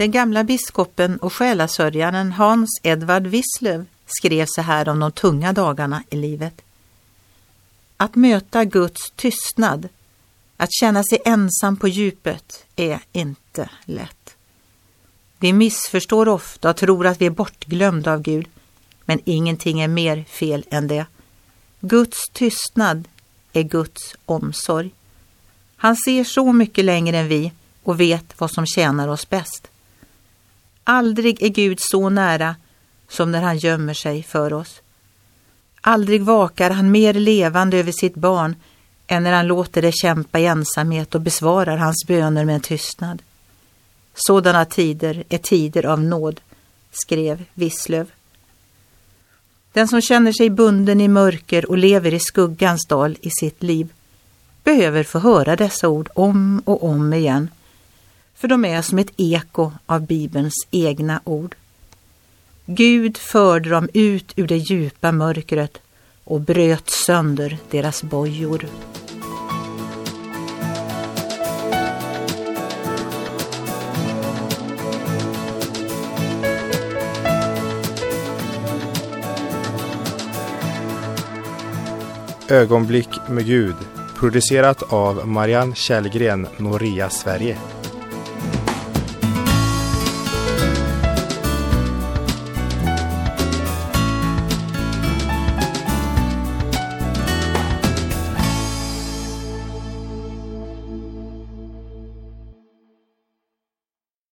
Den gamla biskopen och själasörjaren Hans Edvard Wislöv skrev så här om de tunga dagarna i livet. Att möta Guds tystnad, att känna sig ensam på djupet, är inte lätt. Vi missförstår ofta och tror att vi är bortglömda av Gud, men ingenting är mer fel än det. Guds tystnad är Guds omsorg. Han ser så mycket längre än vi och vet vad som tjänar oss bäst. Aldrig är Gud så nära som när han gömmer sig för oss. Aldrig vakar han mer levande över sitt barn än när han låter det kämpa i ensamhet och besvarar hans böner med en tystnad. Sådana tider är tider av nåd, skrev Wisslöw. Den som känner sig bunden i mörker och lever i skuggans dal i sitt liv behöver få höra dessa ord om och om igen för de är som ett eko av Bibelns egna ord. Gud förde dem ut ur det djupa mörkret och bröt sönder deras bojor. Ögonblick med Gud producerat av Marianne Källgren, Noria Sverige.